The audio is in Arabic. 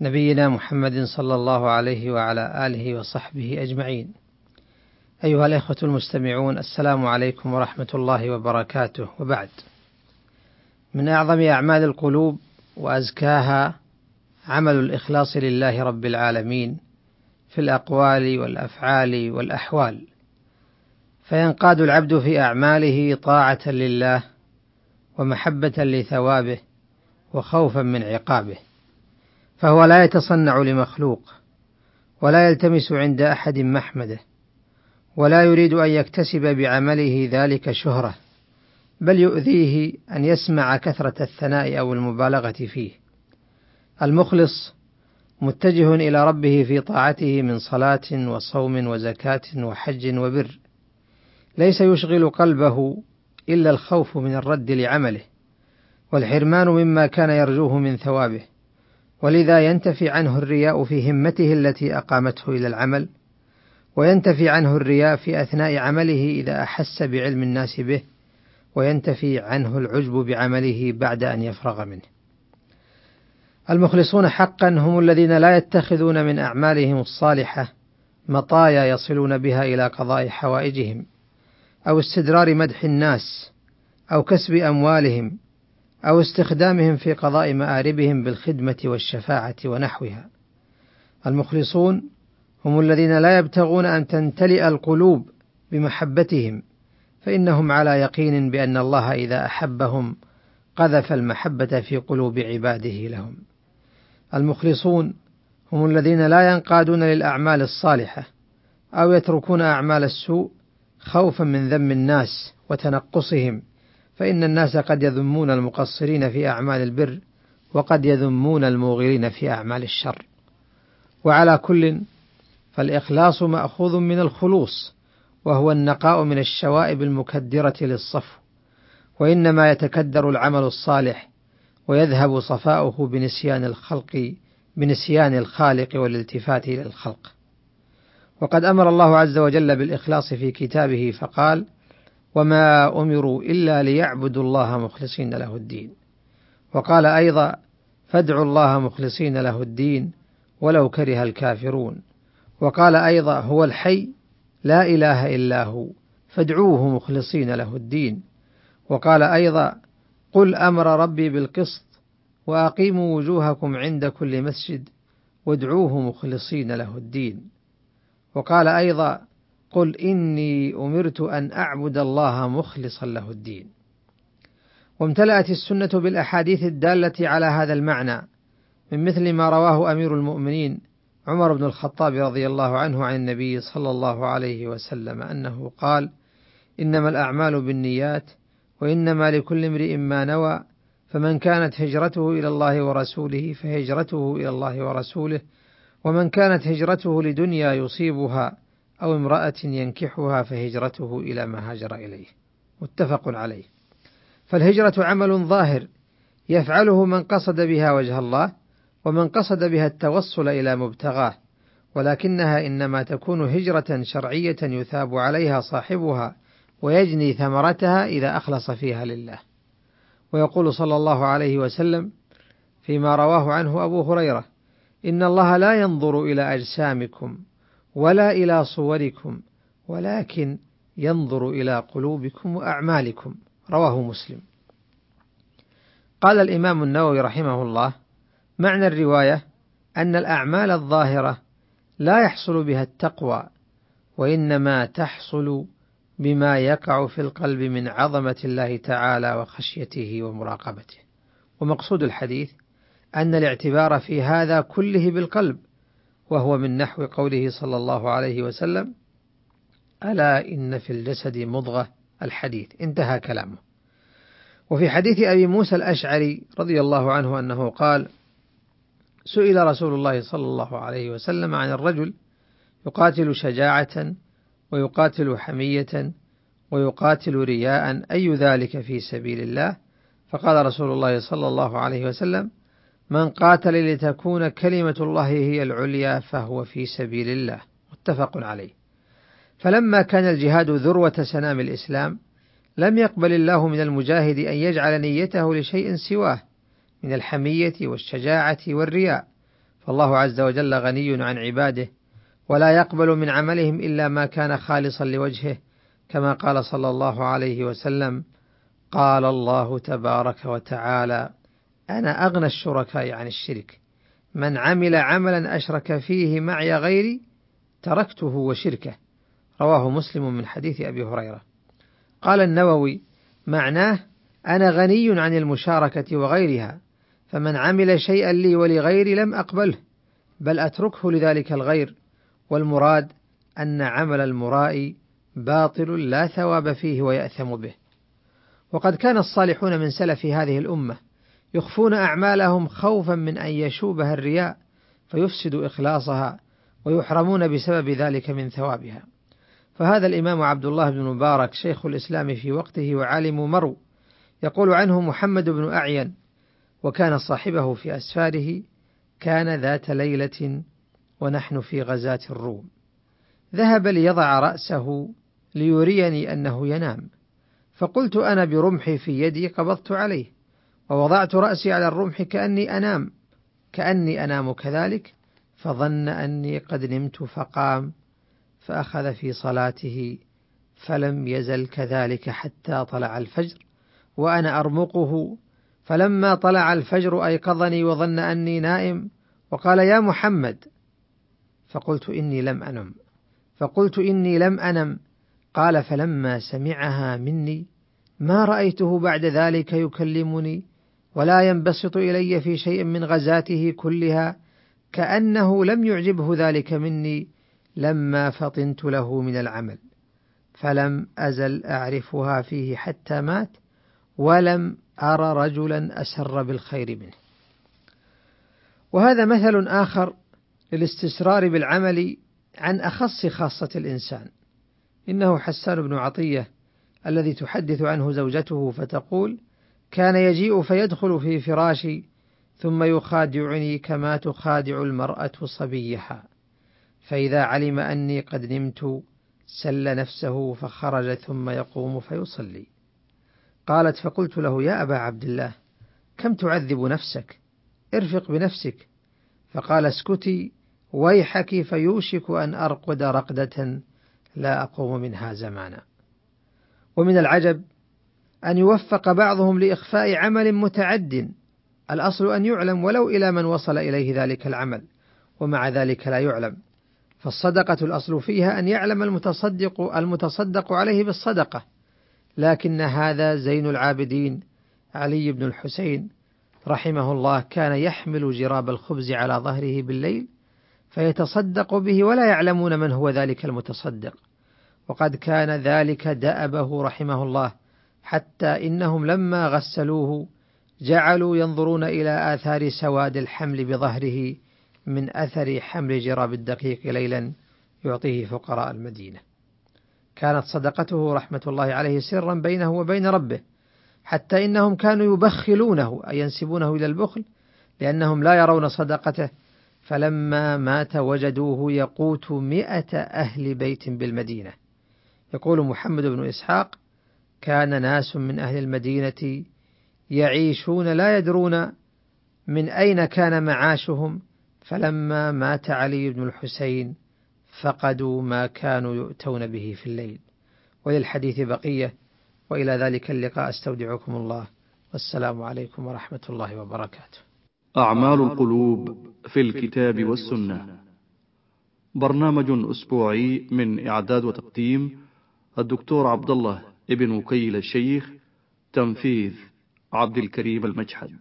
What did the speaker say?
نبينا محمد صلى الله عليه وعلى آله وصحبه أجمعين. أيها الإخوة المستمعون السلام عليكم ورحمة الله وبركاته وبعد. من أعظم أعمال القلوب وأزكاها عمل الإخلاص لله رب العالمين في الأقوال والأفعال والأحوال. فينقاد العبد في أعماله طاعة لله ومحبة لثوابه وخوفا من عقابه. فهو لا يتصنع لمخلوق ولا يلتمس عند أحد محمده ولا يريد أن يكتسب بعمله ذلك شهرة بل يؤذيه أن يسمع كثرة الثناء أو المبالغة فيه. المخلص متجه إلى ربه في طاعته من صلاة وصوم وزكاة وحج وبر ليس يشغل قلبه إلا الخوف من الرد لعمله والحرمان مما كان يرجوه من ثوابه. ولذا ينتفي عنه الرياء في همته التي أقامته إلى العمل وينتفي عنه الرياء في أثناء عمله إذا أحس بعلم الناس به وينتفي عنه العجب بعمله بعد أن يفرغ منه. المخلصون حقا هم الذين لا يتخذون من أعمالهم الصالحة مطايا يصلون بها إلى قضاء حوائجهم أو استدرار مدح الناس أو كسب أموالهم أو استخدامهم في قضاء مآربهم بالخدمة والشفاعة ونحوها. المخلصون هم الذين لا يبتغون أن تمتلئ القلوب بمحبتهم، فإنهم على يقين بأن الله إذا أحبهم قذف المحبة في قلوب عباده لهم. المخلصون هم الذين لا ينقادون للأعمال الصالحة، أو يتركون أعمال السوء خوفا من ذم الناس وتنقصهم فإن الناس قد يذمون المقصرين في أعمال البر وقد يذمون الموغرين في أعمال الشر. وعلى كل فالإخلاص مأخوذ من الخلوص وهو النقاء من الشوائب المكدرة للصفو. وإنما يتكدر العمل الصالح ويذهب صفاؤه بنسيان الخلق بنسيان الخالق والالتفات إلى الخلق. وقد أمر الله عز وجل بالإخلاص في كتابه فقال: وما امروا الا ليعبدوا الله مخلصين له الدين. وقال أيضا فادعوا الله مخلصين له الدين ولو كره الكافرون. وقال أيضا هو الحي لا اله الا هو فادعوه مخلصين له الدين. وقال أيضا قل أمر ربي بالقسط واقيموا وجوهكم عند كل مسجد وادعوه مخلصين له الدين. وقال أيضا قل إني أمرت أن أعبد الله مخلصا له الدين. وامتلأت السنة بالأحاديث الدالة على هذا المعنى من مثل ما رواه أمير المؤمنين عمر بن الخطاب رضي الله عنه عن النبي صلى الله عليه وسلم أنه قال: إنما الأعمال بالنيات وإنما لكل امرئ ما نوى فمن كانت هجرته إلى الله ورسوله فهجرته إلى الله ورسوله ومن كانت هجرته لدنيا يصيبها أو امرأة ينكحها فهجرته إلى ما هاجر إليه. متفق عليه. فالهجرة عمل ظاهر يفعله من قصد بها وجه الله ومن قصد بها التوصل إلى مبتغاه ولكنها إنما تكون هجرة شرعية يثاب عليها صاحبها ويجني ثمرتها إذا أخلص فيها لله. ويقول صلى الله عليه وسلم فيما رواه عنه أبو هريرة إن الله لا ينظر إلى أجسامكم ولا إلى صوركم ولكن ينظر إلى قلوبكم وأعمالكم رواه مسلم. قال الإمام النووي رحمه الله: معنى الرواية أن الأعمال الظاهرة لا يحصل بها التقوى، وإنما تحصل بما يقع في القلب من عظمة الله تعالى وخشيته ومراقبته. ومقصود الحديث أن الاعتبار في هذا كله بالقلب، وهو من نحو قوله صلى الله عليه وسلم ألا إن في الجسد مضغة الحديث. انتهى كلامه. وفي حديث أبي موسى الأشعري رضي الله عنه أنه قال سئل رسول الله صلى الله عليه وسلم عن الرجل يقاتل شجاعة ويقاتل حمية ويقاتل رياء أي ذلك في سبيل الله؟ فقال رسول الله صلى الله عليه وسلم من قاتل لتكون كلمة الله هي العليا فهو في سبيل الله. متفق عليه. فلما كان الجهاد ذروة سنام الإسلام لم يقبل الله من المجاهد أن يجعل نيته لشيء سواه من الحمية والشجاعة والرياء. فالله عز وجل غني عن عباده ولا يقبل من عملهم إلا ما كان خالصا لوجهه كما قال صلى الله عليه وسلم قال الله تبارك وتعالى أنا أغنى الشركاء عن الشرك. من عمل عملا أشرك فيه معي غيري تركته وشركه. رواه مسلم من حديث أبي هريرة. قال النووي معناه أنا غني عن المشاركة وغيرها فمن عمل شيئا لي ولغيري لم أقبله بل أتركه لذلك الغير. والمراد أن عمل المرائي باطل لا ثواب فيه ويأثم به. وقد كان الصالحون من سلف هذه الأمة يخفون أعمالهم خوفا من أن يشوبها الرياء فيفسد إخلاصها ويحرمون بسبب ذلك من ثوابها. فهذا الإمام عبد الله بن مبارك شيخ الإسلام في وقته وعالم مرو يقول عنه محمد بن أعين وكان صاحبه في أسفاره كان ذات ليلة ونحن في غزاة الروم. ذهب ليضع رأسه ليريني أنه ينام. فقلت أنا برمحي في يدي قبضت عليه. ووضعت رأسي على الرمح كأني أنام. كأني أنام كذلك فظن أني قد نمت فقام فأخذ في صلاته فلم يزل كذلك حتى طلع الفجر وأنا أرمقه. فلما طلع الفجر أيقظني وظن أني نائم وقال يا محمد. فقلت إني لم أنم. فقلت إني لم أنم. قال فلما سمعها مني ما رأيته بعد ذلك يكلمني ولا ينبسط إلي في شيء من غزاته كلها كأنه لم يعجبه ذلك مني لما فطنت له من العمل. فلم أزل أعرفها فيه حتى مات ولم أرى رجلا أسر بالخير منه. وهذا مثل آخر للاستسرار بالعمل عن أخص خاصة الإنسان. إنه حسان بن عطية الذي تحدث عنه زوجته فتقول كان يجيء فيدخل في فراشي ثم يخادعني كما تخادع المرأة صبيها فإذا علم أني قد نمت سل نفسه فخرج ثم يقوم فيصلي. قالت فقلت له يا أبا عبد الله كم تعذب نفسك؟ ارفق بنفسك. فقال اسكتي ويحك فيوشك أن أرقد رقدة لا أقوم منها زمانا. ومن العجب أن يوفق بعضهم لإخفاء عمل متعد. الأصل أن يعلم ولو إلى من وصل إليه ذلك العمل ومع ذلك لا يعلم. فالصدقة الأصل فيها أن يعلم المتصدق المتصدق عليه بالصدقة. لكن هذا زين العابدين. علي بن الحسين رحمه الله كان يحمل جراب الخبز على ظهره بالليل فيتصدق به ولا يعلمون من هو ذلك المتصدق. وقد كان ذلك دأبه رحمه الله. حتى إنهم لما غسلوه جعلوا ينظرون إلى آثار سواد الحمل بظهره من أثر حمل جراب الدقيق ليلا يعطيه فقراء المدينة. كانت صدقته رحمة الله عليه سرا بينه وبين ربه حتى إنهم كانوا يبخلونه أي ينسبونه إلى البخل لأنهم لا يرون صدقته. فلما مات وجدوه يقوت مئة أهل بيت بالمدينة. يقول محمد بن إسحاق كان ناس من أهل المدينة يعيشون لا يدرون من أين كان معاشهم فلما مات علي بن الحسين فقدوا ما كانوا يؤتون به في الليل. وللحديث بقية وإلى ذلك اللقاء. أستودعكم الله. والسلام عليكم ورحمة الله وبركاته. أعمال القلوب في الكتاب والسنة. برنامج أسبوعي من إعداد وتقديم الدكتور عبد الله ابن وكيل الشيخ تنفيذ عبد الكريم المجحد.